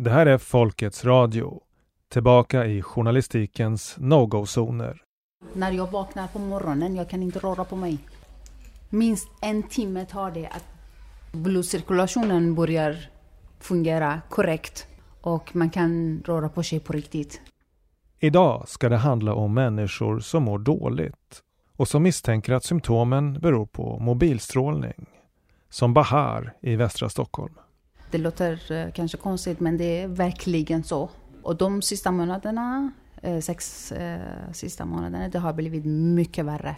Det här är Folkets Radio. Tillbaka i journalistikens no-go-zoner. När jag vaknar på morgonen, jag kan inte röra på mig. Minst en timme tar det att blodcirkulationen börjar fungera korrekt och man kan röra på sig på riktigt. Idag ska det handla om människor som mår dåligt och som misstänker att symptomen beror på mobilstrålning. Som Bahar i västra Stockholm. Det låter eh, kanske konstigt men det är verkligen så. Och de sista månaderna, eh, sex eh, sista månaderna, det har blivit mycket värre.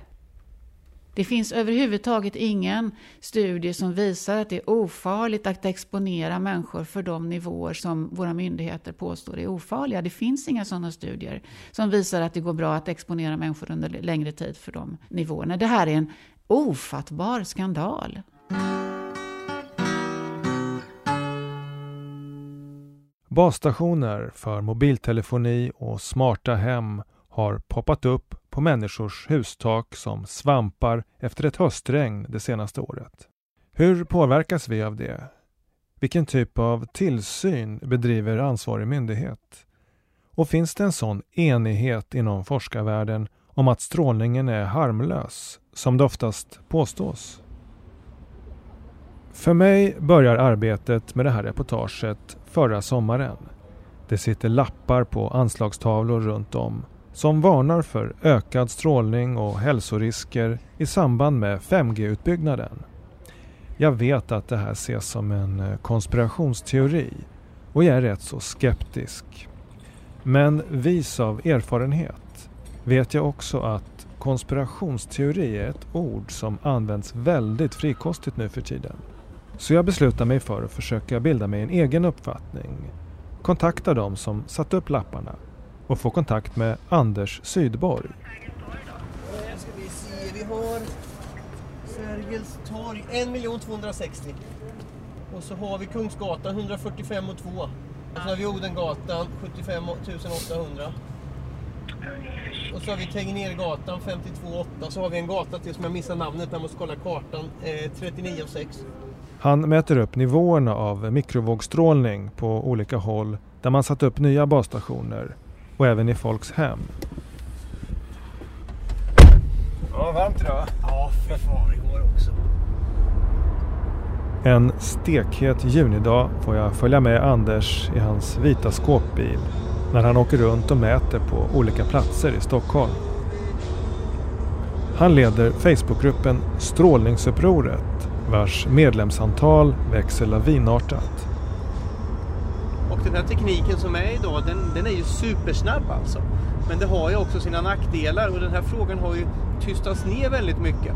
Det finns överhuvudtaget ingen studie som visar att det är ofarligt att exponera människor för de nivåer som våra myndigheter påstår är ofarliga. Det finns inga sådana studier som visar att det går bra att exponera människor under längre tid för de nivåerna. Det här är en ofattbar skandal. Basstationer för mobiltelefoni och smarta hem har poppat upp på människors hustak som svampar efter ett höstregn det senaste året. Hur påverkas vi av det? Vilken typ av tillsyn bedriver ansvarig myndighet? Och finns det en sån enighet inom forskarvärlden om att strålningen är harmlös, som det oftast påstås? För mig börjar arbetet med det här reportaget förra sommaren. Det sitter lappar på anslagstavlor runt om som varnar för ökad strålning och hälsorisker i samband med 5G-utbyggnaden. Jag vet att det här ses som en eh, konspirationsteori och jag är rätt så skeptisk. Men vis av erfarenhet vet jag också att konspirationsteori är ett ord som används väldigt frikostigt nu för tiden. Så jag beslutar mig för att försöka bilda mig en egen uppfattning. Kontakta de som satt upp lapparna och få kontakt med Anders Sydborg. ska vi se, vi har Sergels torg 1 260 och så har vi Kungsgatan 145 och 2. Och så har vi Odengatan 75 800. Och så har vi Tegnérgatan 52 8. Så har vi en gata till som jag missar namnet, jag måste kolla kartan, eh, 39 6. Han mäter upp nivåerna av mikrovågstrålning på olika håll där man satt upp nya basstationer och även i folks hem. Ja, varmt idag. Ja, fy fan, igår också. En stekhet junidag får jag följa med Anders i hans vita skåpbil när han åker runt och mäter på olika platser i Stockholm. Han leder Facebookgruppen Strålningsupproret vars medlemsantal växer lavinartat. Och den här tekniken som är idag, den, den är ju supersnabb alltså. Men det har ju också sina nackdelar och den här frågan har ju tystats ner väldigt mycket.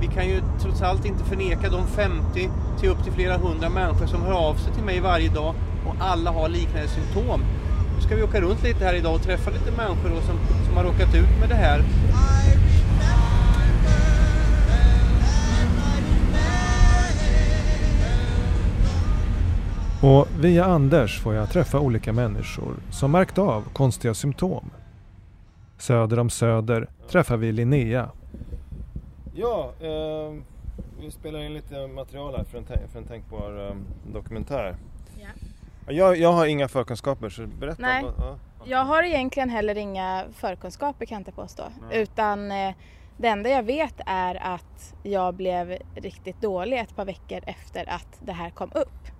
Vi kan ju trots allt inte förneka de 50 till upp till flera hundra människor som hör av sig till mig varje dag och alla har liknande symptom. Nu ska vi åka runt lite här idag och träffa lite människor som, som har råkat ut med det här. Och via Anders får jag träffa olika människor som märkt av konstiga symptom. Söder om Söder träffar vi Linnea. Ja, eh, vi spelar in lite material här för en, för en tänkbar eh, dokumentär. Ja. Jag, jag har inga förkunskaper så berätta. Nej. Vad, ja. Jag har egentligen heller inga förkunskaper kan jag inte påstå. Nej. Utan eh, det enda jag vet är att jag blev riktigt dålig ett par veckor efter att det här kom upp.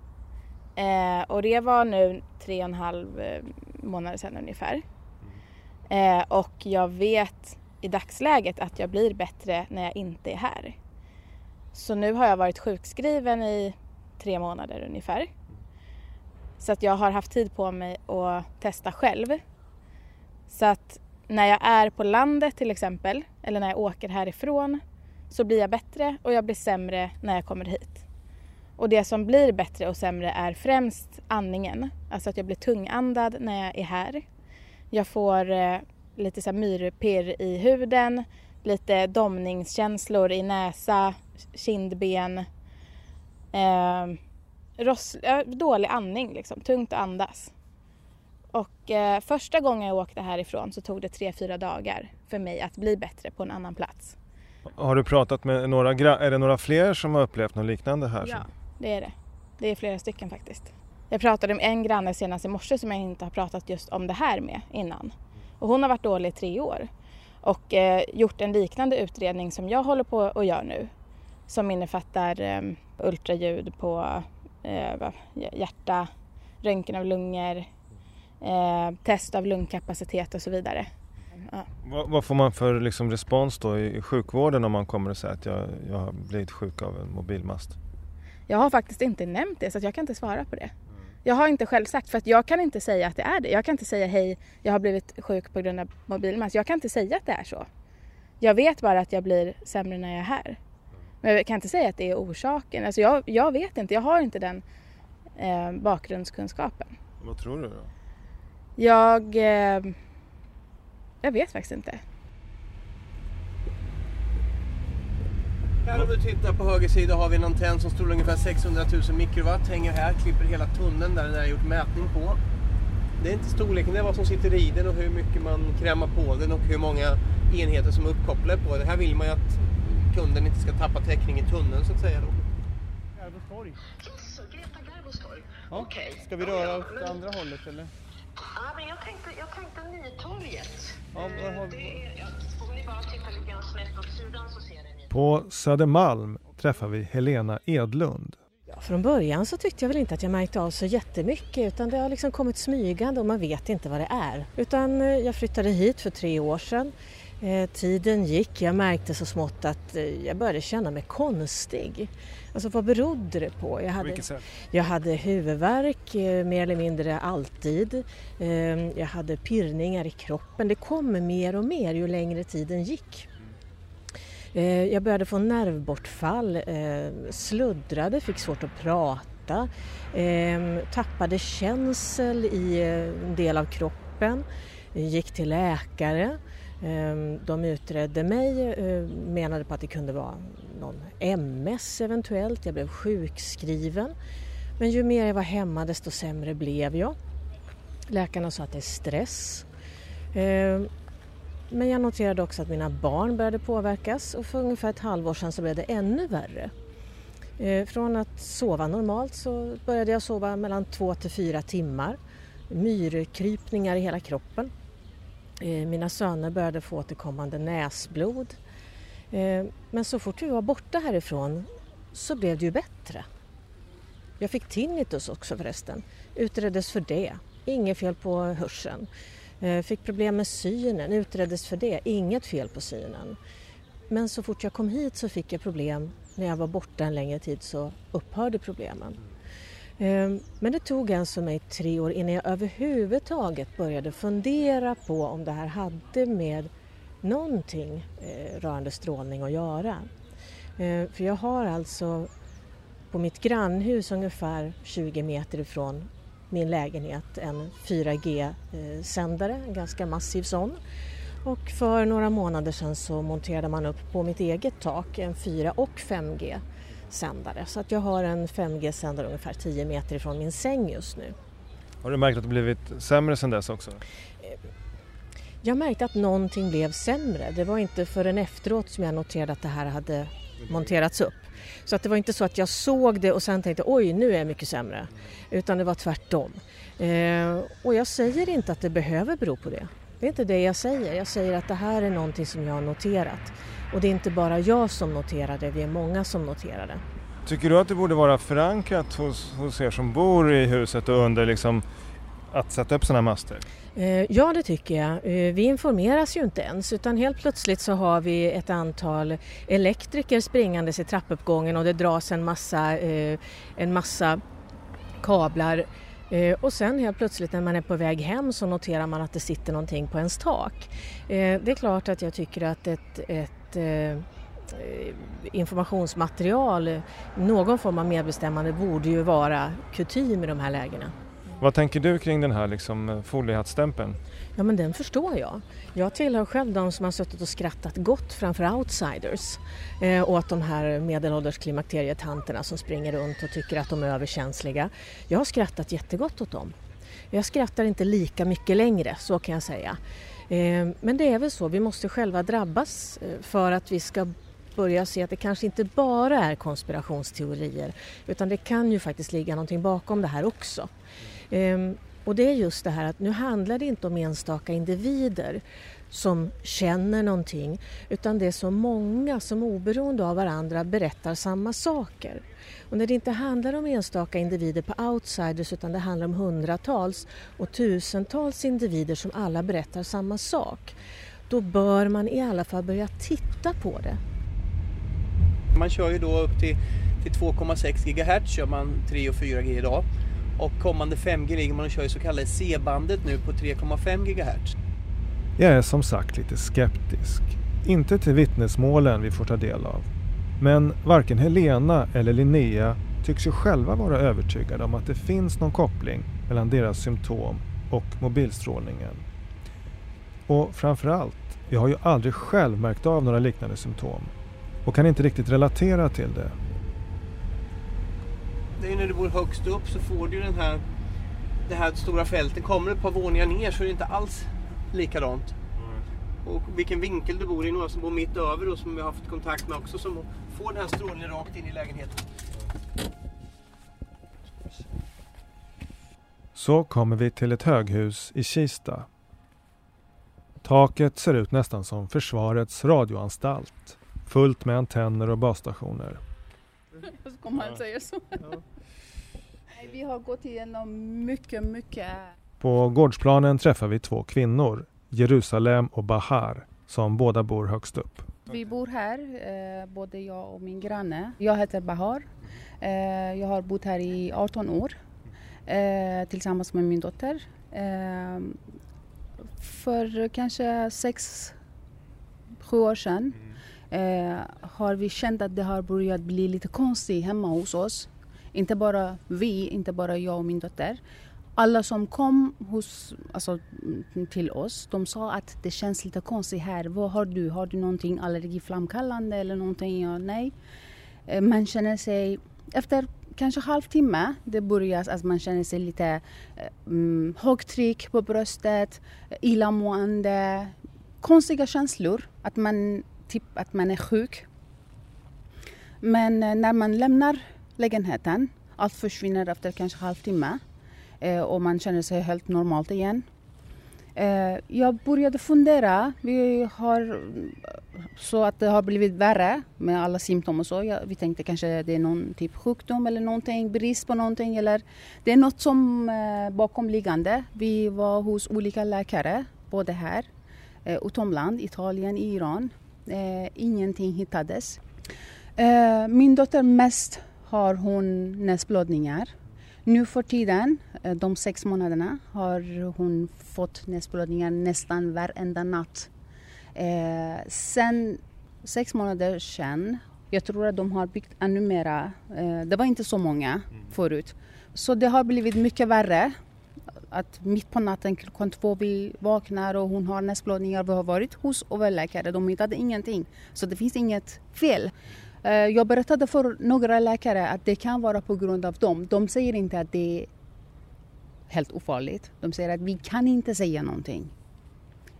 Eh, och det var nu tre och en halv eh, månader sedan ungefär. Eh, och jag vet i dagsläget att jag blir bättre när jag inte är här. Så nu har jag varit sjukskriven i tre månader ungefär. Så att jag har haft tid på mig att testa själv. Så att när jag är på landet till exempel, eller när jag åker härifrån, så blir jag bättre och jag blir sämre när jag kommer hit. Och det som blir bättre och sämre är främst andningen. Alltså att jag blir tungandad när jag är här. Jag får eh, lite så här myrpirr i huden, lite domningskänslor i näsa, kindben. Eh, ross, ja, dålig andning liksom, tungt att andas. Och eh, första gången jag åkte härifrån så tog det tre, fyra dagar för mig att bli bättre på en annan plats. Har du pratat med några, gra- är det några fler som har upplevt något liknande här? Ja, det är det. Det är flera stycken faktiskt. Jag pratade med en granne senast i morse som jag inte har pratat just om det här med innan. Och hon har varit dålig i tre år och eh, gjort en liknande utredning som jag håller på och gör nu som innefattar eh, ultraljud på eh, hjärta, röntgen av lungor, eh, test av lungkapacitet och så vidare. Ja. Vad, vad, får man för liksom, respons då i, i sjukvården om man kommer och säger att jag, jag har blivit sjuk av en mobilmast? Jag har faktiskt inte nämnt det så jag kan inte svara på det. Jag har inte själv sagt för att jag kan inte säga att det är det. Jag kan inte säga hej, jag har blivit sjuk på grund av mobilmast. Jag kan inte säga att det är så. Jag vet bara att jag blir sämre när jag är här. Men jag kan inte säga att det är orsaken. Alltså jag, jag vet inte, jag har inte den eh, bakgrundskunskapen. Vad tror du då? Jag... Eh, jag vet faktiskt inte. Här om du tittar på höger sida har vi en antenn som står ungefär 600 000 mikrowatt. Hänger här, klipper hela tunneln där den är gjort mätning på. Det är inte storleken, det är vad som sitter i den och hur mycket man krämar på den och hur många enheter som är uppkopplade på den. Här vill man ju att kunden inte ska tappa täckning i tunneln så att säga. Garvostorg. Yes, Greta Garvostorg. Ja. Okej. Ska vi röra åt ja. andra hållet eller? Ja, men jag tänkte, jag tänkte Nytorget. Ja, har... det är, om ni bara tittar lite grann snett åt sidan så ser ni. På Södermalm träffar vi Helena Edlund. Ja, från början så tyckte jag väl inte att jag märkte av så jättemycket utan det har liksom kommit smygande och man vet inte vad det är. Utan eh, jag flyttade hit för tre år sedan. Eh, tiden gick, jag märkte så smått att eh, jag började känna mig konstig. Alltså vad berodde det på? Jag hade, jag hade huvudvärk eh, mer eller mindre alltid. Eh, jag hade pirrningar i kroppen. Det kom mer och mer ju längre tiden gick. Eh, jag började få nervbortfall, eh, sluddrade, fick svårt att prata, eh, tappade känsel i en del av kroppen, gick till läkare. De utredde mig, menade på att det kunde vara någon MS eventuellt. Jag blev sjukskriven. Men ju mer jag var hemma desto sämre blev jag. Läkarna sa att det är stress. Men jag noterade också att mina barn började påverkas och för ungefär ett halvår sedan så blev det ännu värre. Eh, från att sova normalt så började jag sova mellan två till fyra timmar. Myrkrypningar i hela kroppen. Eh, mina söner började få återkommande näsblod. Eh, men så fort vi var borta härifrån så blev det ju bättre. Jag fick tinnitus också förresten. Utreddes för det. Inget fel på hörseln. Eh, fick problem med synen, utreddes för det, inget fel på synen. Men så fort jag kom hit så fick jag problem. När jag var borta en längre tid så upphörde problemen. Ehm, men det tog alltså mig tre år innan jag överhuvudtaget började fundera på om det här hade med någonting eh, rörande strålning att göra. Ehm, för jag har alltså på mitt grannhus ungefär 20 meter ifrån min lägenhet en 4G-sändare, en ganska massiv sån. Och för några månader sedan så monterade man upp på mitt eget tak en 4 och 5G-sändare. Så att jag har en 5G-sändare ungefär 10 meter ifrån min säng just nu. Har du märkt att det blivit sämre sedan dess också? Jag märkte att någonting blev sämre. Det var inte förrän efteråt som jag noterade att det här hade monterats upp. Så att det var inte så att jag såg det och sen tänkte oj nu är jag mycket sämre. Utan det var tvärtom. Eh, och jag säger inte att det behöver bero på det. Det är inte det jag säger. Jag säger att det här är någonting som jag har noterat. Och det är inte bara jag som noterar det, vi är många som noterar det. Tycker du att det borde vara förankrat hos, hos er som bor i huset och under liksom att sätta upp sådana master? Eh, ja, det tycker jag. Eh, vi informeras ju inte ens utan helt plötsligt så har vi ett antal elektriker springandes i trappuppgången och det dras en massa, eh, en massa kablar och sen helt plötsligt när man är på väg hem så noterar man att det sitter någonting på ens tak. Det är klart att jag tycker att ett, ett informationsmaterial, någon form av medbestämmande borde ju vara kutym i de här lägena. Vad tänker du kring den här liksom, eh, foliehattstämpeln? Ja men den förstår jag. Jag tillhör själv de som har suttit och skrattat gott framför outsiders eh, åt de här medelålders klimakterietanterna som springer runt och tycker att de är överkänsliga. Jag har skrattat jättegott åt dem. Jag skrattar inte lika mycket längre, så kan jag säga. Eh, men det är väl så, vi måste själva drabbas eh, för att vi ska börja se att det kanske inte bara är konspirationsteorier utan det kan ju faktiskt ligga någonting bakom det här också. Ehm, och det är just det här att nu handlar det inte om enstaka individer som känner någonting utan det är så många som oberoende av varandra berättar samma saker. Och när det inte handlar om enstaka individer på outsiders utan det handlar om hundratals och tusentals individer som alla berättar samma sak då bör man i alla fall börja titta på det. Man kör ju då upp till, till 2,6 GHz kör man 3 och 4G idag. Och kommande 5G ligger man och kör i så kallade C-bandet nu på 3,5 GHz. Jag är som sagt lite skeptisk. Inte till vittnesmålen vi får ta del av. Men varken Helena eller Linnea tycks ju själva vara övertygade om att det finns någon koppling mellan deras symptom och mobilstrålningen. Och framförallt, jag har ju aldrig själv märkt av några liknande symptom och kan inte riktigt relatera till det. Det är när du bor högst upp så får du ju den här, det här stora fältet. Kommer du ett par våningar ner så är det inte alls likadant. Och vilken vinkel du bor i. Några som bor mitt över och som vi har haft kontakt med också som får den här strålningen rakt in i lägenheten. Så kommer vi till ett höghus i Kista. Taket ser ut nästan som Försvarets radioanstalt. Fullt med antenner och basstationer. Ska man säga så? Vi har gått igenom mycket, mycket. På gårdsplanen träffar vi två kvinnor, Jerusalem och Bahar, som båda bor högst upp. Vi bor här, eh, både jag och min granne. Jag heter Bahar. Eh, jag har bott här i 18 år eh, tillsammans med min dotter. För kanske sex, sju år sedan eh, har vi känt att det har börjat bli lite konstigt hemma hos oss. Inte bara vi, inte bara jag och min dotter. Alla som kom hos, alltså, mm, till oss, de sa att det känns lite konstigt här. Vad har du? Har du någonting allergiframkallande eller någonting? Ja, nej. Eh, Man känner sig, efter kanske halvtimme, det börjar att man känner sig lite eh, mm, högtryck på bröstet, illamående, konstiga känslor. Att man, typ att man är sjuk. Men eh, när man lämnar lägenheten, allt försvinner efter kanske halvtimme eh, och man känner sig helt normalt igen. Eh, jag började fundera, vi har så att det har blivit värre med alla symptom och så. Vi tänkte kanske det är någon typ sjukdom eller någonting, brist på någonting eller det är något som bakomliggande. Vi var hos olika läkare, både här, utomland, Italien, Iran. Eh, ingenting hittades. Eh, min dotter mest har hon näsblödningar. Nu för tiden, eh, de sex månaderna, har hon fått näsblödningar nästan varenda natt. Eh, sen sex månader sedan, jag tror att de har byggt ännu mera. Eh, det var inte så många förut. Så det har blivit mycket värre. Att mitt på natten klockan två vi vaknar och hon har näsblödningar. Vi har varit hos överläkare, de hittade ingenting. Så det finns inget fel. Eh, jag berättade för några läkare att det kan vara på grund av dem. De säger inte att det är helt ofarligt. De säger att vi kan inte säga någonting.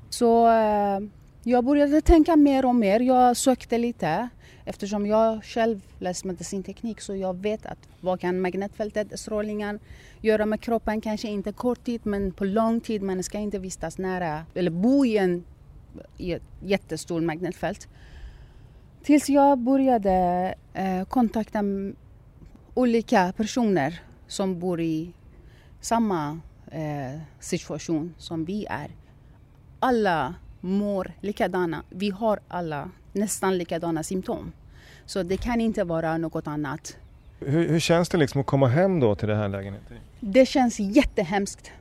Så eh, jag började tänka mer och mer. Jag sökte lite eftersom jag själv läst medicinteknik så jag vet att vad kan magnetfältet, strålningen göra med kroppen. Kanske inte kort tid men på lång tid. Man ska inte vistas nära eller bo i en i ett jättestort magnetfält. Tills jag började eh, kontakta olika personer som bor i samma eh, situation som vi är. Alla mår likadana. Vi har alla nästan likadana symptom. Så det kan inte vara något annat. Hur, hur känns det liksom att komma hem då till den här lägenheten? Det känns jättehemskt.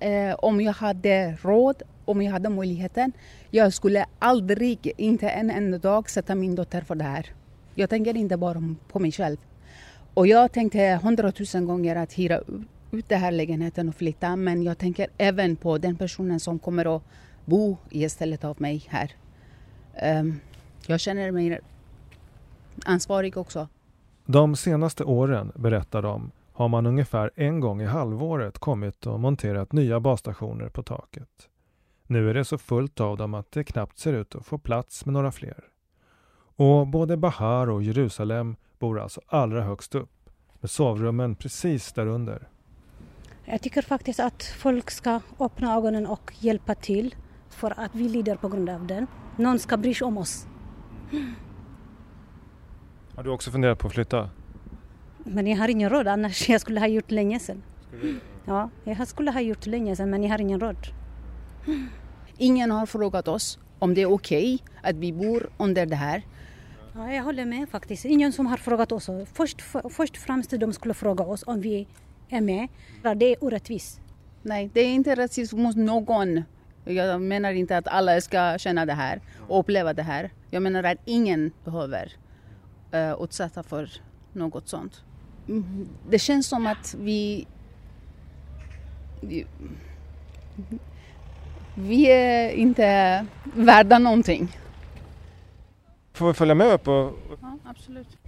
Eh, om jag hade råd, om jag hade möjligheten. Jag skulle aldrig, inte en enda dag, sätta min dotter för det här. Jag tänker inte bara på mig själv. Och jag tänkte hundratusen gånger att hyra ut- den här lägenheten och flytta. Men jag tänker även på den personen som kommer att bo istället av mig här. Ehm, jag känner mig ansvarig också. De senaste åren, berättar de, har man ungefär en gång i halvåret kommit och monterat nya basstationer på taket. Nu är det så fullt av dem att det knappt ser ut att få plats med några fler. Och både Bahar och Jerusalem bor alltså allra högst upp med sovrummen precis därunder. Jag tycker faktiskt att folk ska öppna ögonen och hjälpa till för att vi lider på grund av den. Någon ska bry sig om oss. Har du också funderat på att flytta? Men jag har ingen råd annars. Jag skulle ha gjort länge sedan. Ja, jag skulle ha gjort länge sedan men jag har ingen råd. Ingen har frågat oss om det är okej okay att vi bor under det här. Ja, jag håller med faktiskt. Ingen som har frågat oss. Först, först främst de skulle fråga oss om vi är med. Det är orättvist. Nej, det är inte rättvist mot någon. Jag menar inte att alla ska känna det här och uppleva det här. Jag menar att ingen behöver uh, utsätta för något sånt. Mm, det känns som att vi... Vi, vi är inte värda någonting. Får vi följa med upp? Och... Ja, absolut.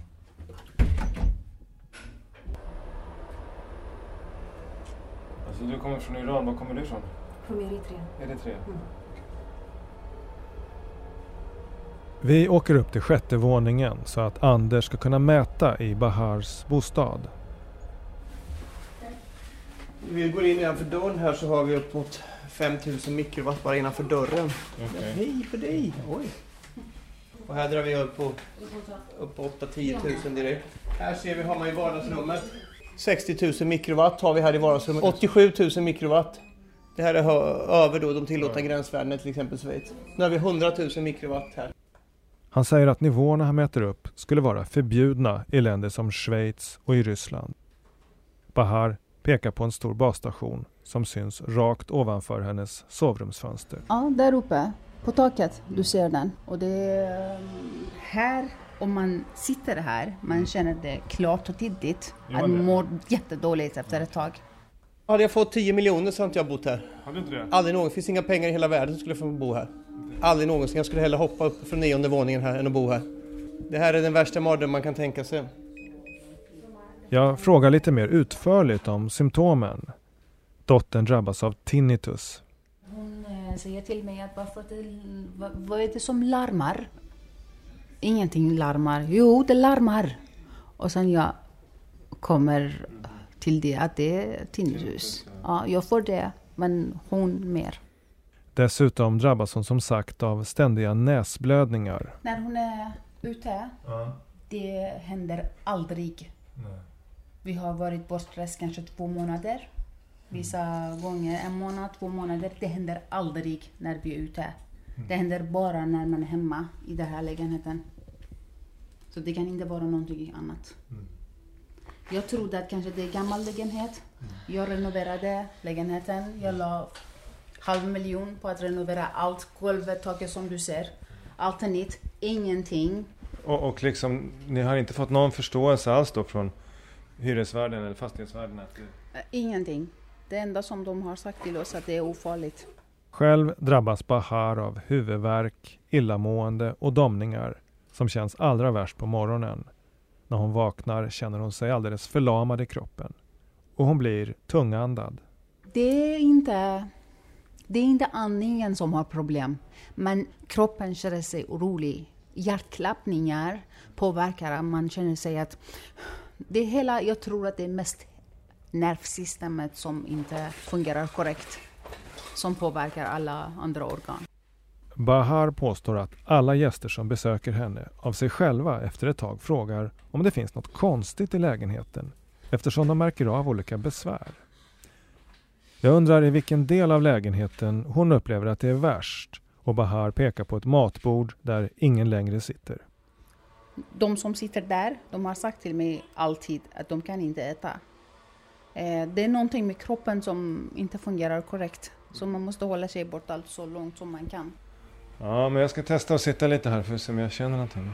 Alltså du kommer från Iran, var kommer du ifrån? Från Eritrea. Eritrea. Mm. Vi åker upp till sjätte våningen så att Anders ska kunna mäta i Bahars bostad. Vi går in innanför dörren här så har vi upp mot 5000 mikrowatt bara innanför dörren. Okay. Hej för dig! Oj. Och här drar vi upp på, upp på 8-10 000 direkt. Här ser vi, har man i vardagsrummet. 60 000 mikrowatt har vi här i vardagsrummet. 87 000 mikrowatt. Det här är över då de tillåtna gränsvärdena till exempel Schweiz. Nu har vi 100 000 mikrowatt här. Han säger att nivåerna han mäter upp skulle vara förbjudna i länder som Schweiz och i Ryssland. Bahar pekar på en stor basstation som syns rakt ovanför hennes sovrumsfönster. Ja, där uppe på taket. Du ser den. Och det är här, om man sitter här, man känner det klart och tydligt. Att man mår jättedåligt efter ett tag. Hade jag fått 10 miljoner så hade inte jag bott här. Hade inte det? Aldrig någonsin. Det finns inga pengar i hela världen som skulle få bo här. Aldrig någonsin. Jag skulle hellre hoppa upp från nionde våningen här än att bo här. Det här är den värsta mardröm man kan tänka sig. Jag frågar lite mer utförligt om symptomen. Dottern drabbas av tinnitus. Hon säger till mig att varför det, vad, vad är det som larmar? Ingenting larmar. Jo, det larmar. Och sen jag kommer till det att det är tinnitus. Ja, jag får det, men hon mer. Dessutom drabbas hon som sagt av ständiga näsblödningar. När hon är ute, ja. det händer aldrig. Nej. Vi har varit bortrest kanske två månader. Vissa mm. gånger en månad, två månader. Det händer aldrig när vi är ute. Mm. Det händer bara när man är hemma i den här lägenheten. Så det kan inte vara någonting annat. Mm. Jag trodde att kanske det är gammal lägenhet. Mm. Jag renoverade lägenheten. Jag la halv miljon på att renovera allt. Golvet, taket som du ser. Allt är nytt. Ingenting. Och, och liksom, ni har inte fått någon förståelse alls då från hyresvärden eller fastighetsvärden? Att det... Ingenting. Det enda som de har sagt till oss är att det är ofarligt. Själv drabbas Bahar av huvudvärk, illamående och domningar som känns allra värst på morgonen. När hon vaknar känner hon sig alldeles förlamad i kroppen och hon blir tungandad. Det är inte, det är inte andningen som har problem, men kroppen känner sig orolig. Hjärtklappningar påverkar, man känner sig att det hela, jag tror att det är mest nervsystemet som inte fungerar korrekt som påverkar alla andra organ. Bahar påstår att alla gäster som besöker henne av sig själva efter ett tag frågar om det finns något konstigt i lägenheten eftersom de märker av olika besvär. Jag undrar i vilken del av lägenheten hon upplever att det är värst och Bahar pekar på ett matbord där ingen längre sitter. De som sitter där, de har sagt till mig alltid att de kan inte äta. Eh, det är någonting med kroppen som inte fungerar korrekt. Så man måste hålla sig borta så långt som man kan. Ja, men jag ska testa att sitta lite här för att se om jag känner någonting.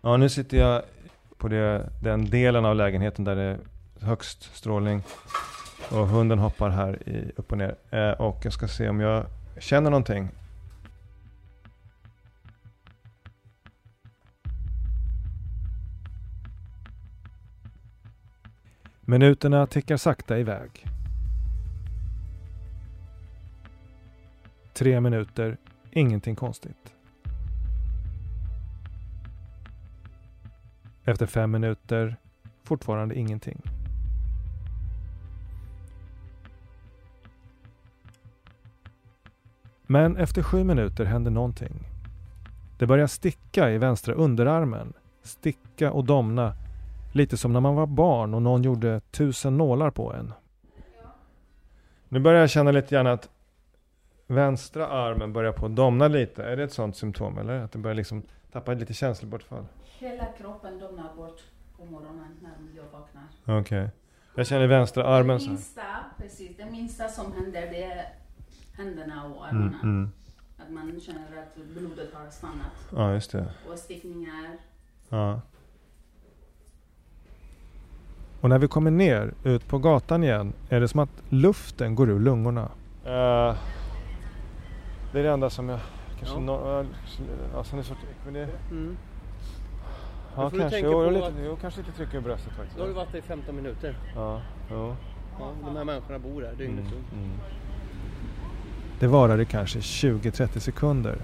Ja, nu sitter jag på det, den delen av lägenheten där det högst strålning. Och hunden hoppar här i, upp och ner. Eh, och jag ska se om jag känner någonting. Minuterna tickar sakta iväg. Tre minuter, ingenting konstigt. Efter fem minuter, fortfarande ingenting. Men efter sju minuter händer någonting. Det börjar sticka i vänstra underarmen. Sticka och domna. Lite som när man var barn och någon gjorde tusen nålar på en. Nu börjar jag känna lite grann att vänstra armen börjar på att domna lite. Är det ett sånt symptom eller? Att det börjar liksom tappa lite känslobortfall? Hela kroppen domnar bort på morgonen när jag vaknar. Okej. Okay. Jag känner vänstra armen det så minsta, precis, det minsta som händer det är händerna och armarna. Mm, mm. Att man känner att blodet har stannat. Ja, just det. Och stickningar. Ja. Och när vi kommer ner ut på gatan igen är det som att luften går ur lungorna. Uh, det är det enda som jag kanske... Ja. No, uh, alltså, så, men det, mm. Ja, kanske. Jo, jo, lite, jo, kanske lite tryck i bröstet faktiskt. Då har du varit där i 15 minuter. Ja, jo. Ja, de här människorna bor där dygnet mm, runt. Mm. Det varade kanske 20-30 sekunder.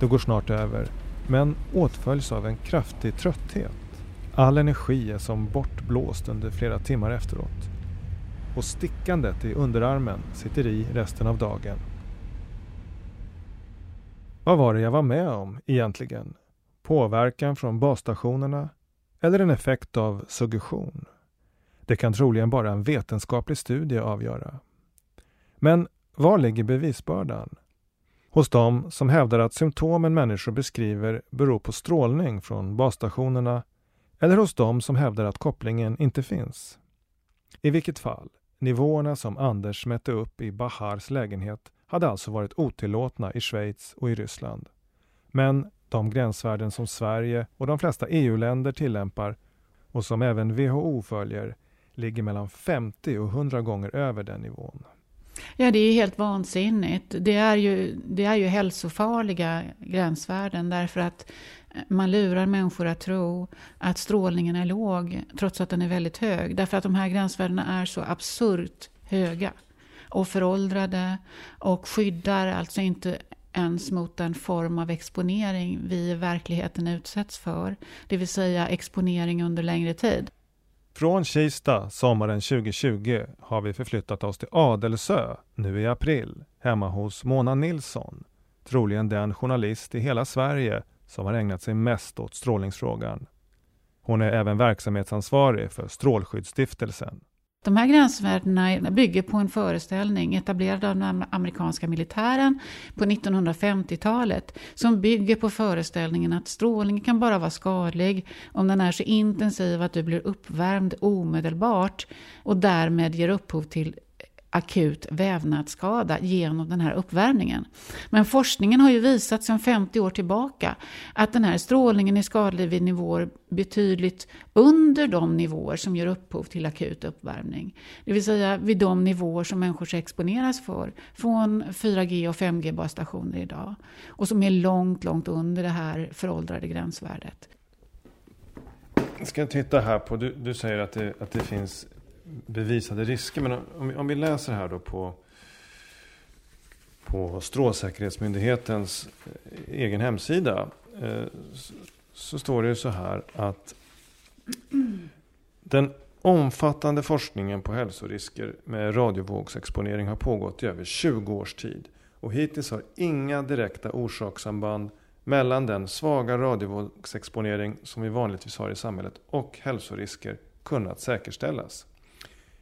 Det går snart över, men åtföljs av en kraftig trötthet. All energi är som bortblåst under flera timmar efteråt. Och stickandet i underarmen sitter i resten av dagen. Vad var det jag var med om egentligen? Påverkan från basstationerna eller en effekt av suggestion? Det kan troligen bara en vetenskaplig studie avgöra. Men var ligger bevisbördan? Hos dem som hävdar att symptomen människor beskriver beror på strålning från basstationerna eller hos dem som hävdar att kopplingen inte finns? I vilket fall, nivåerna som Anders mätte upp i Bahars lägenhet hade alltså varit otillåtna i Schweiz och i Ryssland. Men de gränsvärden som Sverige och de flesta EU-länder tillämpar och som även WHO följer ligger mellan 50 och 100 gånger över den nivån. Ja, det är helt vansinnigt. Det är ju, det är ju hälsofarliga gränsvärden därför att eh, man lurar människor att tro att strålningen är låg trots att den är väldigt hög. Därför att de här gränsvärdena är så absurt höga och föråldrade och skyddar alltså inte ens mot den form av exponering vi i verkligheten utsätts för. Det vill säga exponering under längre tid. Från Kista sommaren 2020 har vi förflyttat oss till Adelsö nu i april hemma hos Mona Nilsson. Troligen den journalist i hela Sverige som har ägnat sig mest åt strålningsfrågan. Hon är även verksamhetsansvarig för Strålskyddsstiftelsen. De här gränsvärdena bygger på en föreställning etablerad av den amerikanska militären på 1950-talet som bygger på föreställningen att strålning kan bara vara skadlig om den är så intensiv att du blir uppvärmd omedelbart och därmed ger upphov till akut vävnadsskada genom den här uppvärmningen. Men forskningen har ju visat sedan 50 år tillbaka att den här strålningen är skadlig vid nivåer betydligt under de nivåer som ger upphov till akut uppvärmning. Det vill säga vid de nivåer som människor exponeras för från 4G och 5G basstationer idag. Och som är långt, långt under det här föråldrade gränsvärdet. Jag ska titta här på, du, du säger att det, att det finns bevisade risker. Men om vi, om vi läser här då på, på Strålsäkerhetsmyndighetens eh, egen hemsida. Eh, så, så står det så här att den omfattande forskningen på hälsorisker med radiovågsexponering har pågått i över 20 års tid. Och hittills har inga direkta orsakssamband mellan den svaga radiovågsexponering som vi vanligtvis har i samhället och hälsorisker kunnat säkerställas.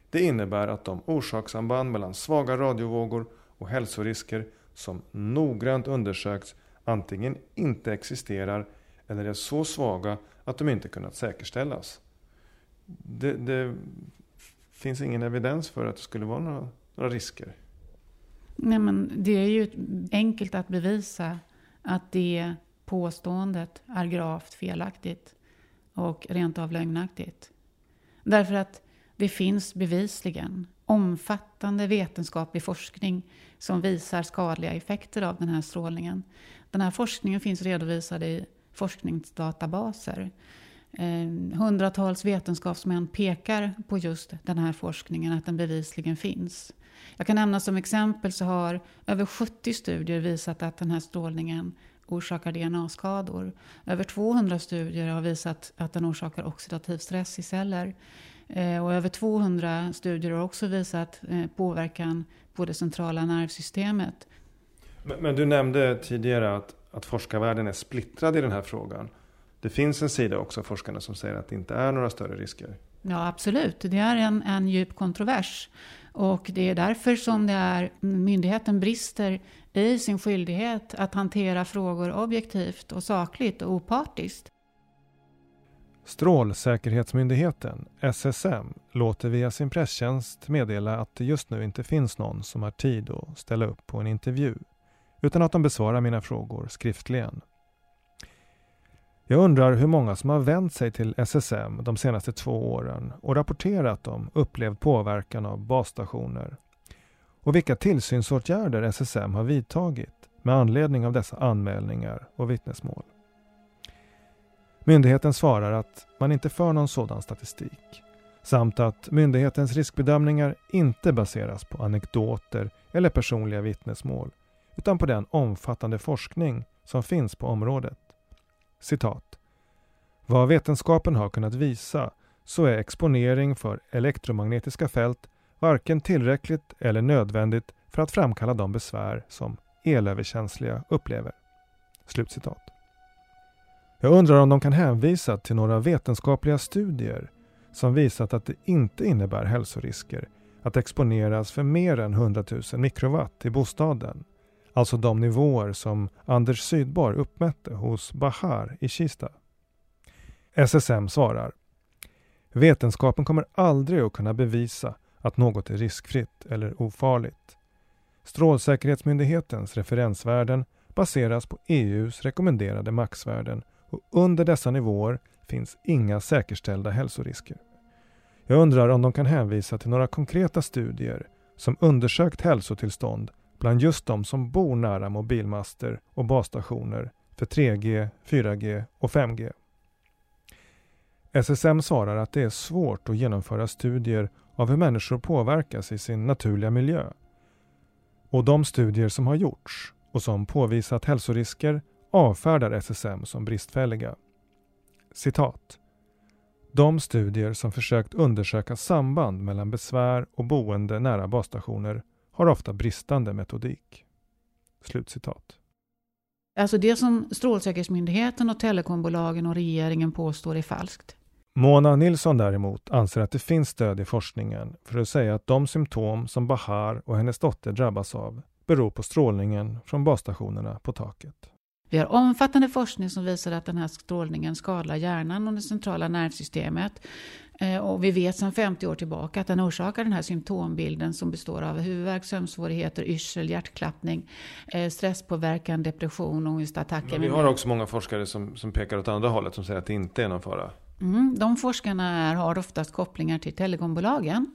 Det innebär att de orsakssamband mellan svaga radiovågor och hälsorisker som noggrant undersökts antingen inte existerar eller är så svaga att de inte kunnat säkerställas. Det, det finns ingen evidens för att det skulle vara några, några risker. Nej, men det är ju enkelt att bevisa att det påståendet är gravt felaktigt och rent av lögnaktigt. Därför att det finns bevisligen omfattande vetenskaplig forskning som visar skadliga effekter av den här strålningen. Den här forskningen finns redovisad i forskningsdatabaser. Eh, hundratals vetenskapsmän pekar på just den här forskningen, att den bevisligen finns. Jag kan nämna som exempel så har över 70 studier visat att den här strålningen orsakar DNA-skador. Över 200 studier har visat att den orsakar oxidativ stress i celler. Eh, och över 200 studier har också visat eh, påverkan på det centrala nervsystemet. Men, men, du nämnde tidigare att, att forskarvärlden är splittrad i den här frågan. Det finns en sida också av forskarna som säger att det inte är några större risker. Ja, absolut. Det är en, en djup kontrovers. Och det är därför som det är, myndigheten brister i sin skyldighet att hantera frågor objektivt och sakligt och opartiskt. Strålsäkerhetsmyndigheten, SSM, låter via sin presstjänst meddela att det just nu inte finns någon som har tid att ställa upp på en intervju, utan att de besvarar mina frågor skriftligen. Jag undrar hur många som har vänt sig till SSM de senaste två åren och rapporterat om upplevd påverkan av basstationer och vilka tillsynsåtgärder SSM har vidtagit med anledning av dessa anmälningar och vittnesmål. Myndigheten svarar att man inte för någon sådan statistik samt att myndighetens riskbedömningar inte baseras på anekdoter eller personliga vittnesmål utan på den omfattande forskning som finns på området. Citat. Vad vetenskapen har kunnat visa så är exponering för elektromagnetiska fält varken tillräckligt eller nödvändigt för att framkalla de besvär som elöverkänsliga upplever. Slutcitat. Jag undrar om de kan hänvisa till några vetenskapliga studier som visat att det inte innebär hälsorisker att exponeras för mer än 100 000 mikrowatt i bostaden. Alltså de nivåer som Anders Sydborg uppmätte hos Bahar i Kista. SSM svarar Vetenskapen kommer aldrig att kunna bevisa att något är riskfritt eller ofarligt. Strålsäkerhetsmyndighetens referensvärden baseras på EUs rekommenderade maxvärden och under dessa nivåer finns inga säkerställda hälsorisker. Jag undrar om de kan hänvisa till några konkreta studier som undersökt hälsotillstånd bland just de som bor nära mobilmaster och basstationer för 3G, 4G och 5G. SSM svarar att det är svårt att genomföra studier av hur människor påverkas i sin naturliga miljö. Och de studier som har gjorts och som påvisat hälsorisker avfärdar SSM som bristfälliga. Citat. De studier som försökt undersöka samband mellan besvär och boende nära basstationer har ofta bristande metodik. Slutcitat. Alltså det som Strålsäkerhetsmyndigheten och telekombolagen och regeringen påstår är falskt. Mona Nilsson däremot anser att det finns stöd i forskningen för att säga att de symptom som Bahar och hennes dotter drabbas av beror på strålningen från basstationerna på taket. Vi har omfattande forskning som visar att den här strålningen skadar hjärnan och det centrala nervsystemet. Eh, och vi vet sedan 50 år tillbaka att den orsakar den här symptombilden som består av huvudvärk, sömnsvårigheter, yrsel, hjärtklappning, eh, stresspåverkan, depression, ångestattacker. Men vi har också många forskare som, som pekar åt andra hållet som säger att det inte är någon fara. Mm, de forskarna är, har oftast kopplingar till telekombolagen.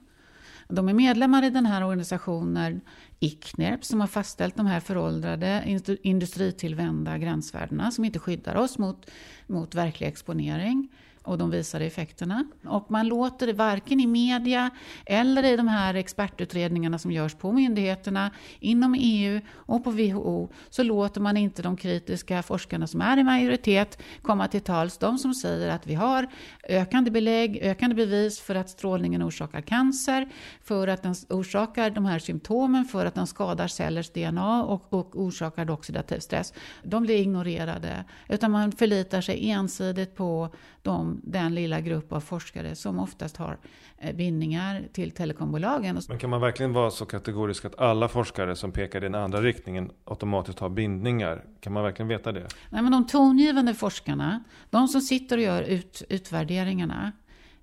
De är medlemmar i den här organisationen ICNIRP som har fastställt de här föråldrade industritillvända gränsvärdena som inte skyddar oss mot, mot verklig exponering och de visade effekterna. Och man låter det varken i media eller i de här expertutredningarna som görs på myndigheterna inom EU och på WHO så låter man inte de kritiska forskarna som är i majoritet komma till tals. De som säger att vi har ökande belägg, ökande bevis för att strålningen orsakar cancer, för att den orsakar de här symptomen, för att den skadar cellers DNA och, och orsakar oxidativ stress. De blir ignorerade, utan man förlitar sig ensidigt på de, den lilla grupp av forskare som oftast har eh, bindningar till telekombolagen. Men kan man verkligen vara så kategorisk att alla forskare som pekar i den andra riktningen automatiskt har bindningar? Kan man verkligen veta det? Nej, men de tongivande forskarna, de som sitter och gör ut, utvärderingarna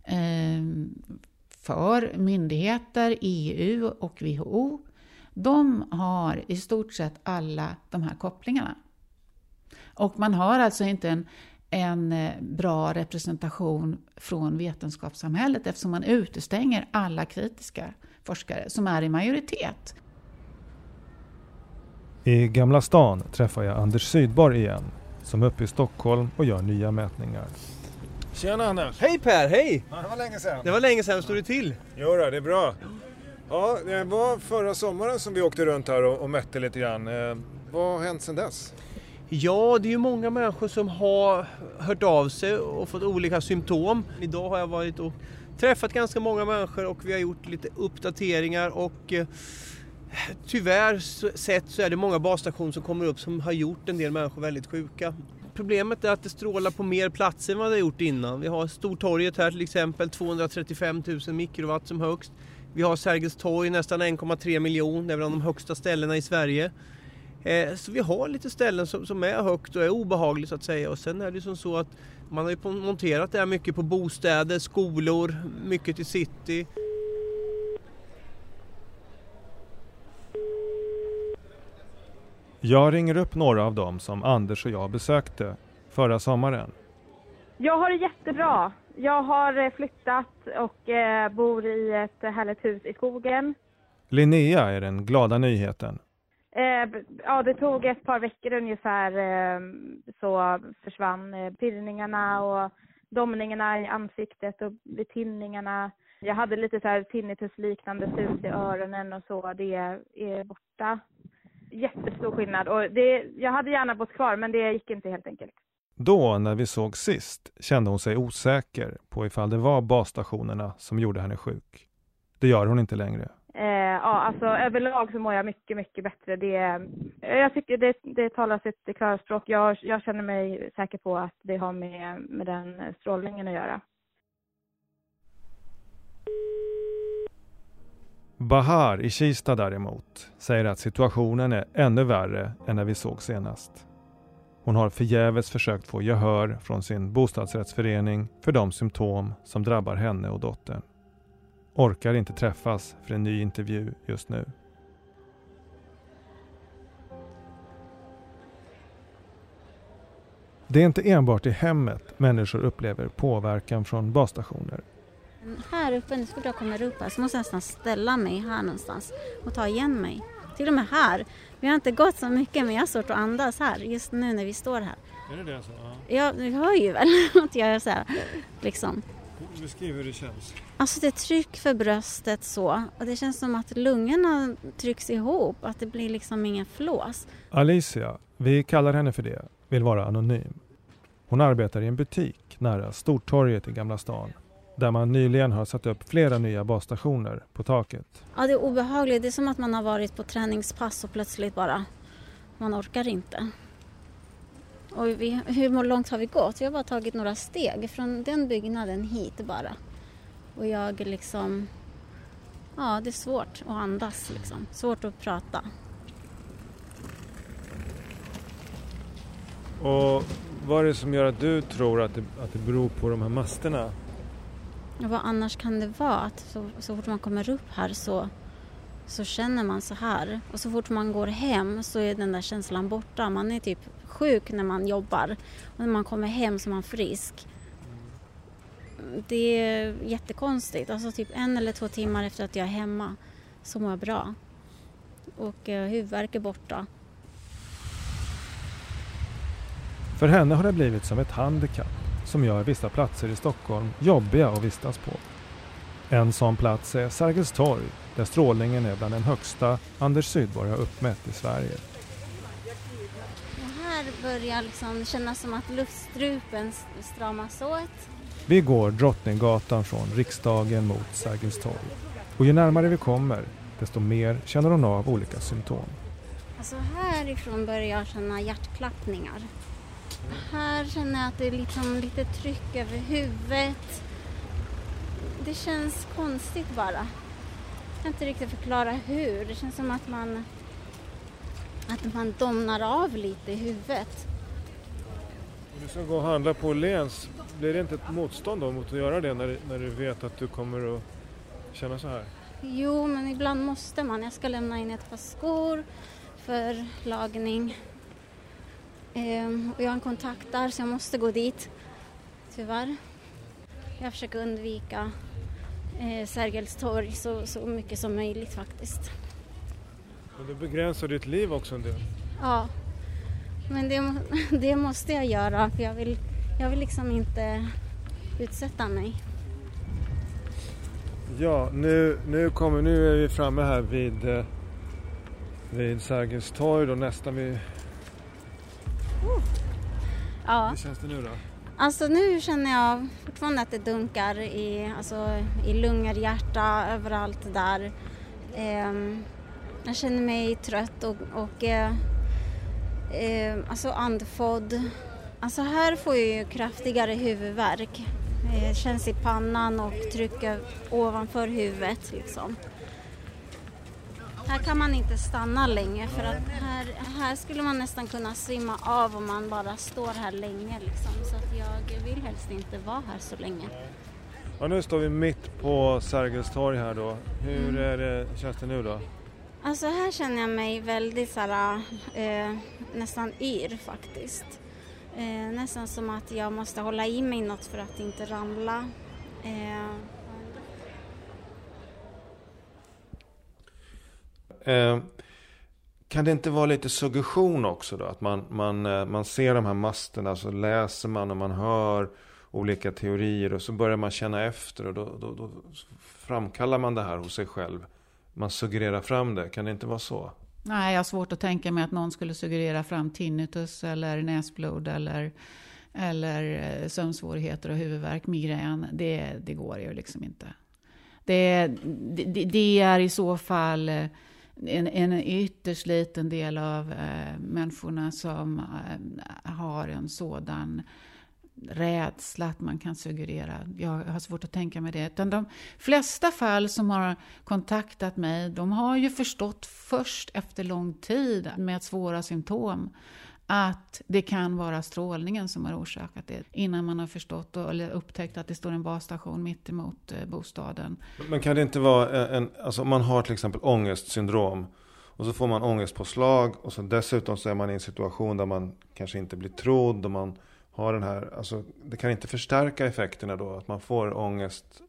eh, för myndigheter, EU och WHO, de har i stort sett alla de här kopplingarna. Och man har alltså inte en en eh, bra representation från vetenskapssamhället eftersom man utestänger alla kritiska forskare som är i majoritet. I Gamla stan träffar jag Anders Sydborg igen som är uppe i Stockholm och gör nya mätningar. Tjena Anders! Hej Per, hej! Ja, det var länge sedan. Det var länge sedan, står du till? Jo det är bra. Ja, det var förra sommaren som vi åkte runt här och, och mätte lite grann. Eh, vad har hänt sedan dess? Ja, det är ju många människor som har hört av sig och fått olika symptom. Idag har jag varit och träffat ganska många människor och vi har gjort lite uppdateringar och eh, tyvärr sett så är det många basstationer som kommer upp som har gjort en del människor väldigt sjuka. Problemet är att det strålar på mer platser än vad det har gjort innan. Vi har Stortorget här till exempel, 235 000 mikrowatt som högst. Vi har Sergels torg nästan 1,3 miljoner, det är bland de högsta ställena i Sverige. Eh, så vi har lite ställen som, är högt och är obehagligt så att säga. Och sen är det som så att man har ju monterat det här mycket på bostäder, skolor, mycket till city. Jag ringer upp några av dem som Anders och jag besökte förra sommaren. Jag har det jättebra. Jag har eh, flyttat och eh, bor i ett härligt hus i skogen. Linnea är den glada nyheten. Eh, ja, det tog ett par veckor ungefär ehm, så försvann eh, pirrningarna och domningarna i ansiktet och vid tinningarna. Jag hade lite så här tinnitusliknande sus i öronen och så. Det är borta. Jättestor skillnad och det, jag hade gärna bott kvar men det gick inte helt enkelt. Då, när vi såg sist, kände hon sig osäker på ifall det var basstationerna som gjorde henne sjuk. Det gör hon inte längre. Eh, ja, alltså överlag så mår jag mycket, mycket bättre. Det, jag tycker det, det talar sitt klara språk. Jag, jag känner mig säker på att det har med, med den strålningen att göra. Bahar i Kista däremot säger att situationen är ännu värre än när vi såg senast. Hon har förgäves försökt få gehör från sin bostadsrättsförening för de symptom som drabbar henne och dottern. Orkar inte träffas för en ny intervju just nu. Det är inte enbart i hemmet människor upplever påverkan från basstationer. Här uppe, så fort jag kommer upp här så måste jag nästan ställa mig här någonstans och ta igen mig. Till och med här. Vi har inte gått så mycket men jag har svårt att andas här just nu när vi står här. Är det det så? Ja, ja du hör ju väl att jag är så här, liksom. Beskriv hur det känns. Alltså det är tryck för bröstet så och det känns som att lungorna trycks ihop, att det blir liksom ingen flås. Alicia, vi kallar henne för det, vill vara anonym. Hon arbetar i en butik nära Stortorget i Gamla stan där man nyligen har satt upp flera nya basstationer på taket. Ja, det är obehagligt. Det är som att man har varit på träningspass och plötsligt bara, man orkar inte. Och vi, hur långt har vi gått? Vi har bara tagit några steg från den byggnaden hit bara. Och jag liksom, ja det är svårt att andas liksom. Svårt att prata. Och vad är det som gör att du tror att det, att det beror på de här masterna? vad annars kan det vara? Att så, så fort man kommer upp här så, så känner man så här. Och så fort man går hem så är den där känslan borta. Man är typ sjuk när man jobbar. Och när man kommer hem så är man frisk. Det är jättekonstigt. Alltså typ en eller två timmar efter att jag är hemma så mår jag bra. Och eh, huvudvärk är borta. För henne har det blivit som ett handikapp som gör vissa platser i Stockholm jobbiga att vistas på. En sån plats är Sergels torg där strålningen är bland den högsta Anders Sydborg har uppmätt i Sverige. Här börjar liksom kännas som att luftstrupen stramas åt. Vi går Drottninggatan från riksdagen mot Sergels torg. Och ju närmare vi kommer desto mer känner hon av olika symptom. Alltså härifrån börjar jag känna hjärtklappningar. Här känner jag att det är liksom lite tryck över huvudet. Det känns konstigt bara. Jag kan inte riktigt förklara hur. Det känns som att man, att man domnar av lite i huvudet. Om du ska gå och handla på Åhléns, blir det inte ett motstånd då mot att göra det när, när du vet att du kommer att känna så här? Jo, men ibland måste man. Jag ska lämna in ett par skor för lagning. Ehm, och jag har en kontakt där så jag måste gå dit, tyvärr. Jag försöker undvika eh, Sergels torg så, så mycket som möjligt faktiskt. Men det begränsar ditt liv också en del? Ja, men det, det måste jag göra för jag vill, jag vill liksom inte utsätta mig. Ja, nu, nu, kommer, nu är vi framme här vid, eh, vid Sergels torg, då nästan vid Ja. Hur känns det nu då? Alltså nu känner jag fortfarande att det dunkar i, alltså, i lungor, hjärta, överallt där. Ehm, jag känner mig trött och, och eh, eh, alltså andfådd. Alltså här får jag ju kraftigare huvudvärk. Eh, känns i pannan och trycker ovanför huvudet liksom. Här kan man inte stanna länge för att här, här skulle man nästan kunna svimma av om man bara står här länge liksom. Så att jag vill helst inte vara här så länge. Ja, nu står vi mitt på Sergels torg här då. Hur Mm. är det, känns det nu då? Alltså här känner jag mig väldigt såhär, eh, nästan yr faktiskt. Eh, nästan som att jag måste hålla i mig något för att inte ramla. Eh, Eh, kan det inte vara lite suggestion också då? Att man, man, eh, man ser de här masterna, så läser man och man hör olika teorier och så börjar man känna efter och då, då, då framkallar man det här hos sig själv. Man suggererar fram det, kan det inte vara så? Nej, jag har svårt att tänka mig att någon skulle suggerera fram tinnitus eller näsblod eller, eller eh, sömnsvårigheter och huvudvärk, migrän. Det, det går ju liksom inte. Det, det, det är i så fall eh, en, en ytterst liten del av eh, människorna som har en sådan rädsla att man kan suggerera. Jag har svårt att tänka mig det. Utan de flesta fall som har kontaktat mig, de har ju förstått först efter lång tid med svåra symptom att det kan vara strålningen som har orsakat det innan man har förstått och, eller upptäckt att det står en basstation mitt emot eh, bostaden. Men kan det inte vara eh, en, alltså om man har till exempel ångestsyndrom och så får man ångestpåslag och så dessutom så är man i en situation där man kanske inte blir trodd och man har den här, alltså det kan inte förstärka effekterna då att man får ångest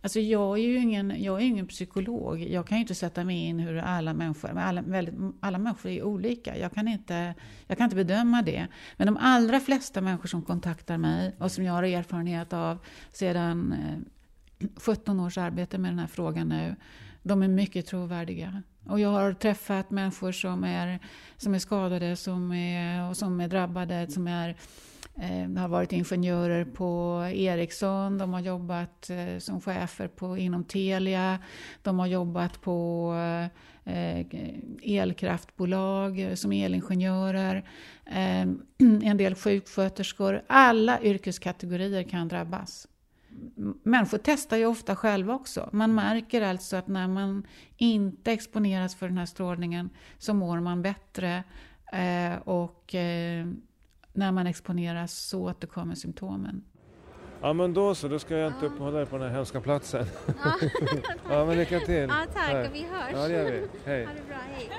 Alltså jag är ju ingen, jag är ingen psykolog. Jag kan ju inte sätta mig in hur alla människor, alla, väldigt, alla människor är olika. Jag kan, inte, jag kan inte bedöma det. Men de allra flesta människor som kontaktar mig och som jag har erfarenhet av sedan eh, 17 års arbete med den här frågan nu, de är mycket trovärdiga. Och jag har träffat människor som är, som är skadade, som är, och som är drabbade, som är Eh, har varit ingenjörer på Ericsson, de har jobbat eh, som chefer på, inom Telia, de har jobbat på eh, elkraftbolag eh, som elingenjörer, ehm, en del sjuksköterskor. Alla yrkeskategorier kan drabbas. Människor testar ju ofta själva också. Man märker alltså att när man inte exponeras för den här strålningen så mår man bättre. Eh, och eh, när man exponeras så återkommer symptomen. Ja men då så, då ska jag inte uppehålla dig på den här hemska platsen. Ja, ja men lycka till. Ja tack, tack. vi hörs. Ja det gör vi. Hej. Ha det bra, hej.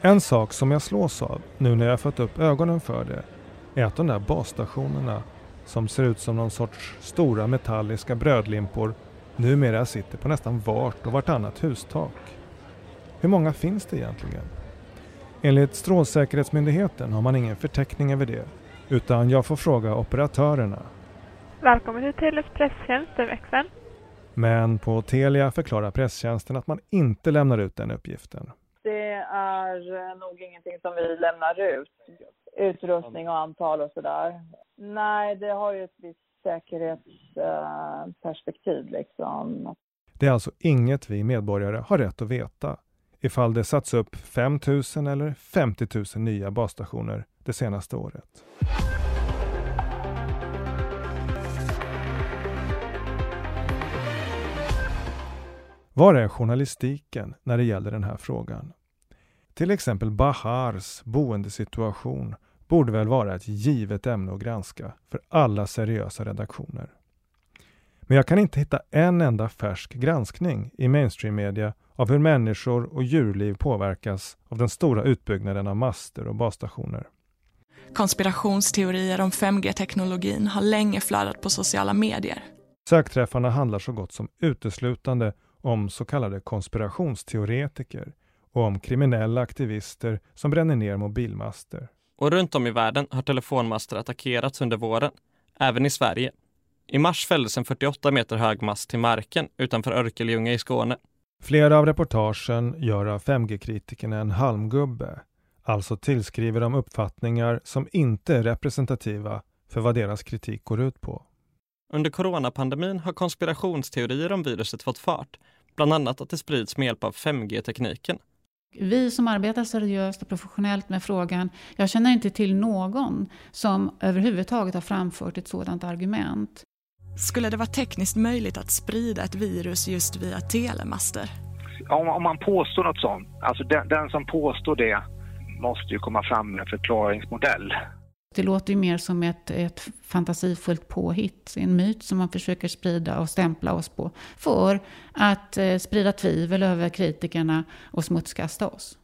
En sak som jag slås av nu när jag fått upp ögonen för det är att de där basstationerna som ser ut som någon sorts stora metalliska brödlimpor numera sitter på nästan vart och vartannat hustak. Hur många finns det egentligen? Enligt Strålsäkerhetsmyndigheten har man ingen förteckning över det, utan jag får fråga operatörerna. Välkommen till Telias presstjänst, växeln. Men på Telia förklarar presstjänsten att man inte lämnar ut den uppgiften. Det är nog ingenting som vi lämnar ut. Utrustning och antal och sådär. Nej, det har ju ett visst säkerhetsperspektiv liksom. Det är alltså inget vi medborgare har rätt att veta ifall det satts upp 5 000 eller 50 000 nya basstationer det senaste året. Var är journalistiken när det gäller den här frågan? Till exempel Bahars boendesituation borde väl vara ett givet ämne att granska för alla seriösa redaktioner. Men jag kan inte hitta en enda färsk granskning i mainstream-media av hur människor och djurliv påverkas av den stora utbyggnaden av master och basstationer. Konspirationsteorier om 5G-teknologin har länge flödat på sociala medier. Sökträffarna handlar så gott som uteslutande om så kallade konspirationsteoretiker och om kriminella aktivister som bränner ner mobilmaster. Och runt om i världen har telefonmaster attackerats under våren, även i Sverige. I mars fälldes en 48 meter hög mast till marken utanför Örkelljunga i Skåne. Flera av reportagen gör av 5G-kritikerna en halmgubbe. Alltså tillskriver de uppfattningar som inte är representativa för vad deras kritik går ut på. Under coronapandemin har konspirationsteorier om viruset fått fart, bland annat att det sprids med hjälp av 5G-tekniken. Vi som arbetar seriöst och professionellt med frågan, jag känner inte till någon som överhuvudtaget har framfört ett sådant argument. Skulle det vara tekniskt möjligt att sprida ett virus just via telemaster? Om, om man påstår något sånt, alltså den, den som påstår det måste ju komma fram med en förklaringsmodell. Det låter ju mer som ett, ett fantasifullt påhitt, en myt som man försöker sprida och stämpla oss på för att eh, sprida tvivel över kritikerna och smutskasta oss.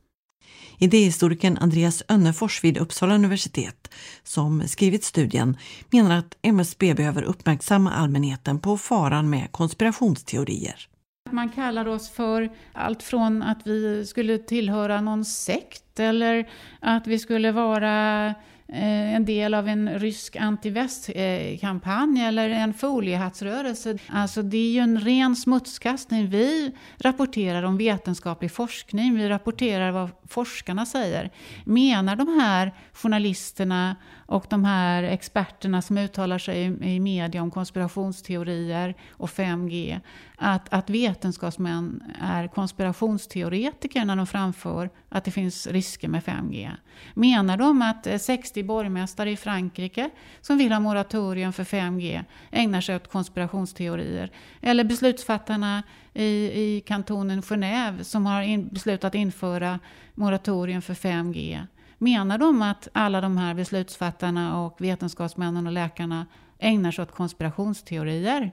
Idéhistorikern Andreas Önnefors vid Uppsala universitet, som skrivit studien, menar att MSB behöver uppmärksamma allmänheten på faran med konspirationsteorier. Man kallar oss för allt från att vi skulle tillhöra någon sekt eller att vi skulle vara Eh, en del av en rysk antivästkampanj eller en foliehattsrörelse. Alltså det är ju en ren smutskastning. Vi rapporterar om vetenskaplig forskning, vi rapporterar vad forskarna säger. Menar de här journalisterna och de här experterna som uttalar sig i media om konspirationsteorier och 5G, att, att vetenskapsmän är konspirationsteoretiker när de framför att det finns risker med 5G? Menar de att 60 borgmästare i Frankrike som vill ha moratorium för 5G ägnar sig åt konspirationsteorier? Eller beslutsfattarna i, i kantonen Genève som har in, beslutat införa moratorium för 5G? Menar de att alla de här beslutsfattarna och vetenskapsmännen och läkarna ägnar sig åt konspirationsteorier?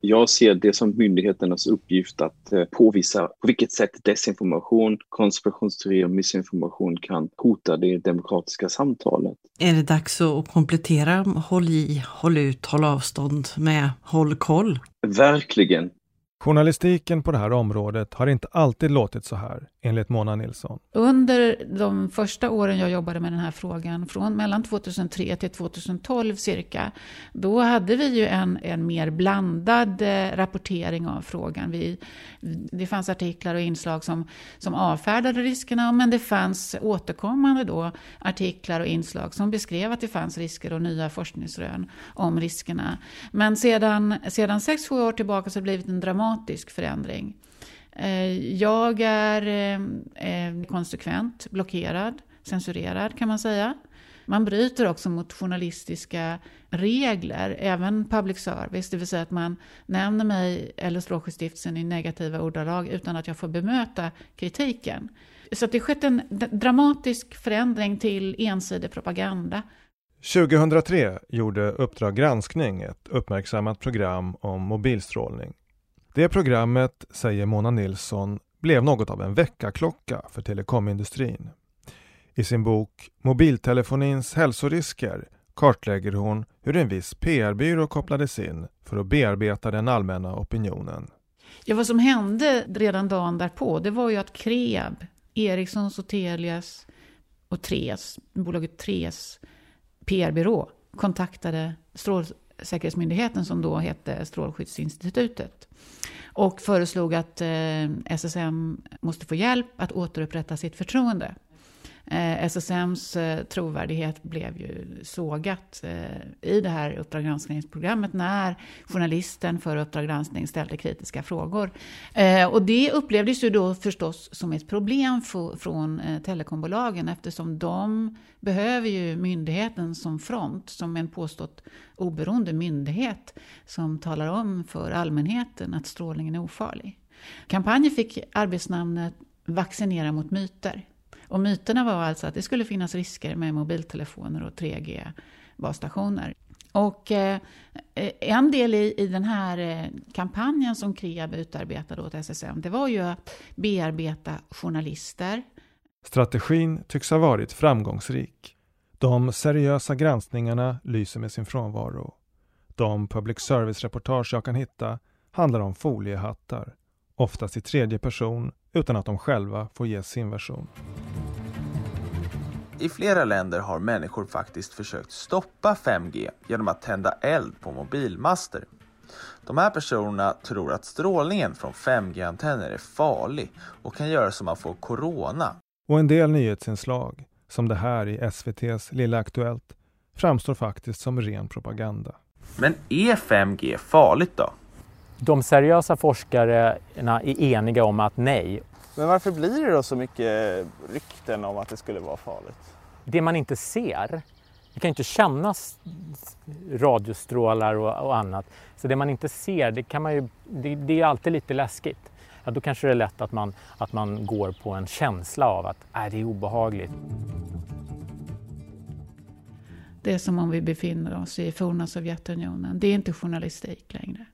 Jag ser det som myndigheternas uppgift att eh, påvisa på vilket sätt desinformation, konspirationsteorier och missinformation kan hota det demokratiska samtalet. Är det dags att komplettera håll i, håll ut, håll avstånd med håll koll? Verkligen. Journalistiken på det här området har inte alltid låtit så här, enligt Mona Nilsson. Under de första åren jag jobbade med den här frågan, från mellan 2003 till 2012 cirka, då hade vi ju en, en mer blandad eh, rapportering av frågan. Vi, det fanns artiklar och inslag som, som avfärdade riskerna, men det fanns återkommande då artiklar och inslag som beskrev att det fanns risker och nya forskningsrön om riskerna. Men sedan, sedan sex, sju år tillbaka så har det blivit en dramatisk dramatisk förändring. Eh, jag är eh, eh, konsekvent blockerad, censurerad kan man säga. Man bryter också mot journalistiska regler, även public service, det vill säga att man nämner mig eller Strålskyddsstiftelsen i negativa ordalag utan att jag får bemöta kritiken. Så det har skett en dramatisk förändring till ensidig propaganda. 2003 gjorde Uppdrag granskning ett uppmärksammat program om mobilstrålning. Det programmet, säger Mona Nilsson, blev något av en väckarklocka för telekomindustrin. I sin bok Mobiltelefonins hälsorisker kartlägger hon hur en viss PR-byrå kopplades in för att bearbeta den allmänna opinionen. Ja, vad som hände redan dagen därpå, det var ju att Kreab, Ericssons och Telias och Tres, bolaget Tres PR-byrå kontaktade säkerhetsmyndigheten som då hette Strålskyddsinstitutet och föreslog att eh, SSM måste få hjälp att återupprätta sitt förtroende. Eh, SSMs eh, trovärdighet blev ju sågat eh, i det här Uppdrag granskningsprogrammet när journalisten för Uppdrag granskning ställde kritiska frågor. Eh, och det upplevdes ju då förstås som ett problem från eh, telekombolagen eftersom de behöver ju myndigheten som front, som en påstått oberoende myndighet som talar om för allmänheten att strålningen är ofarlig. Kampanjen fick arbetsnamnet Vaccinera mot myter. Och myterna var alltså att det skulle finnas risker med mobiltelefoner och 3G-basstationer. Och eh, en del i, i den här eh, kampanjen som Kreab utarbetade åt SSM, det var ju att bearbeta journalister. Strategin tycks ha varit framgångsrik. De seriösa granskningarna lyser med sin frånvaro. De public service-reportage jag kan hitta handlar om foliehattar, oftast i tredje person utan att de själva får ge sin version. I flera länder har människor faktiskt försökt stoppa 5G genom att tända eld på mobilmaster. De här personerna tror att strålningen från 5G-antenner är farlig och kan göra så man får corona. Och en del nyhetsinslag som det här i SVTs Lilla Aktuellt, framstår faktiskt som ren propaganda. Men är 5G farligt då? De seriösa forskarna är eniga om att nej. Men varför blir det då så mycket rykten om att det skulle vara farligt? Det man inte ser, det kan ju inte kännas radiostrålar och, och, annat. Så det man inte ser, det, kan man ju, det, det är alltid lite läskigt. Ja, då kanske det är lätt att man, att man går på en känsla av att äh, det är obehagligt. Det är som om vi befinner oss i forna Sovjetunionen. Det är inte journalistik längre.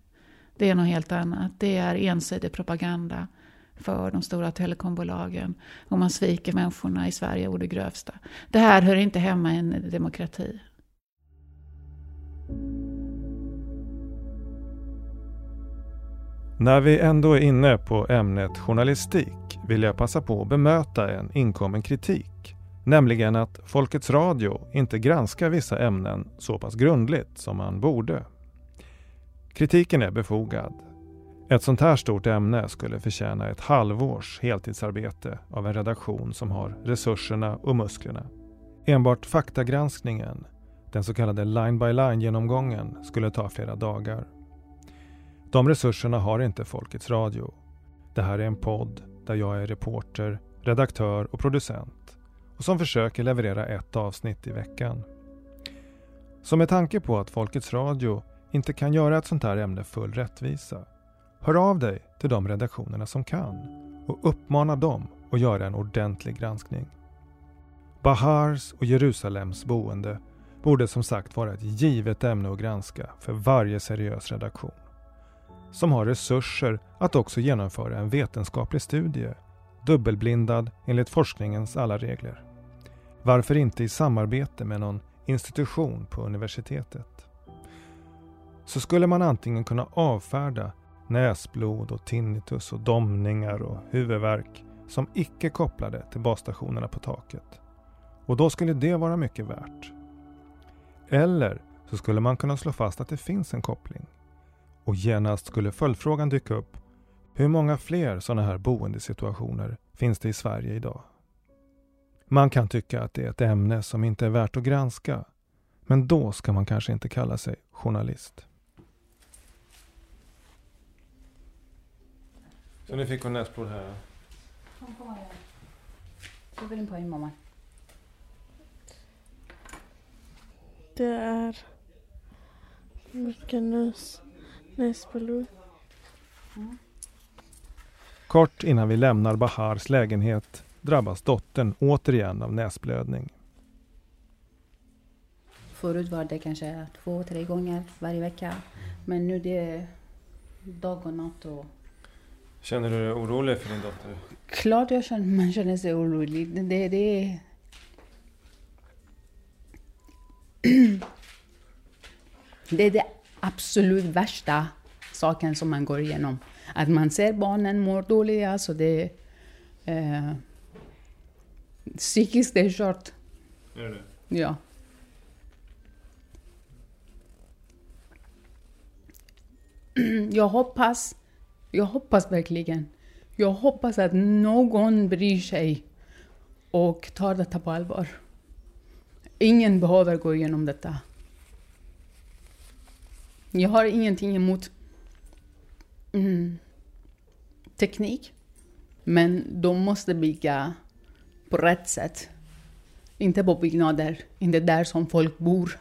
Det är något helt annat. Det är ensidig propaganda för de stora telekombolagen. Och man sviker människorna i Sverige och det grövsta. Det här hör inte hemma i en demokrati. När vi ändå är inne på ämnet journalistik vill jag passa på att bemöta en inkommen kritik. Nämligen att Folkets Radio inte granskar vissa ämnen så pass grundligt som man borde. Kritiken är befogad. Ett sånt här stort ämne skulle förtjäna ett halvårs heltidsarbete av en redaktion som har resurserna och musklerna. Enbart faktagranskningen, den så kallade line-by-line-genomgången, skulle ta flera dagar. De resurserna har inte Folkets Radio. Det här är en podd där jag är reporter, redaktör och producent och som försöker leverera ett avsnitt i veckan. Så med tanke på att Folkets Radio inte kan göra ett sånt här ämne full rättvisa, hör av dig till de redaktionerna som kan och uppmana dem att göra en ordentlig granskning. Bahars och Jerusalems boende borde som sagt vara ett givet ämne att granska för varje seriös redaktion som har resurser att också genomföra en vetenskaplig studie, dubbelblindad enligt forskningens alla regler. Varför inte i samarbete med någon institution på universitetet? Så skulle man antingen kunna avfärda näsblod och tinnitus och domningar och huvudvärk som icke kopplade till basstationerna på taket. Och då skulle det vara mycket värt. Eller så skulle man kunna slå fast att det finns en koppling och genast skulle följdfrågan dyka upp. Hur många fler sådana här boendesituationer finns det i Sverige idag? Man kan tycka att det är ett ämne som inte är värt att granska. Men då ska man kanske inte kalla sig journalist. Så nu fick hon näsblod här? Kom, kom här. Jag vill in på din mamma. Det är mycket nös. Näsblod. Mm. Kort innan vi lämnar Bahars lägenhet drabbas dottern återigen av näsblödning. Förut var det kanske två, tre gånger varje vecka. Men nu det är dag och natt. Och... Känner du dig orolig för din dotter? Klart jag känner, man känner sig orolig. Det, det, det är det absolut värsta saken som man går igenom. Att man ser barnen mår dåliga, så det... Eh, psykiskt är kört. Är det Ja. Jag hoppas, jag hoppas verkligen, jag hoppas att någon bryr sig och tar detta på allvar. Ingen behöver gå igenom detta. Jag har ingenting emot mm, teknik. Men de måste bygga på rätt sätt. Inte på byggnader, inte där som folk bor.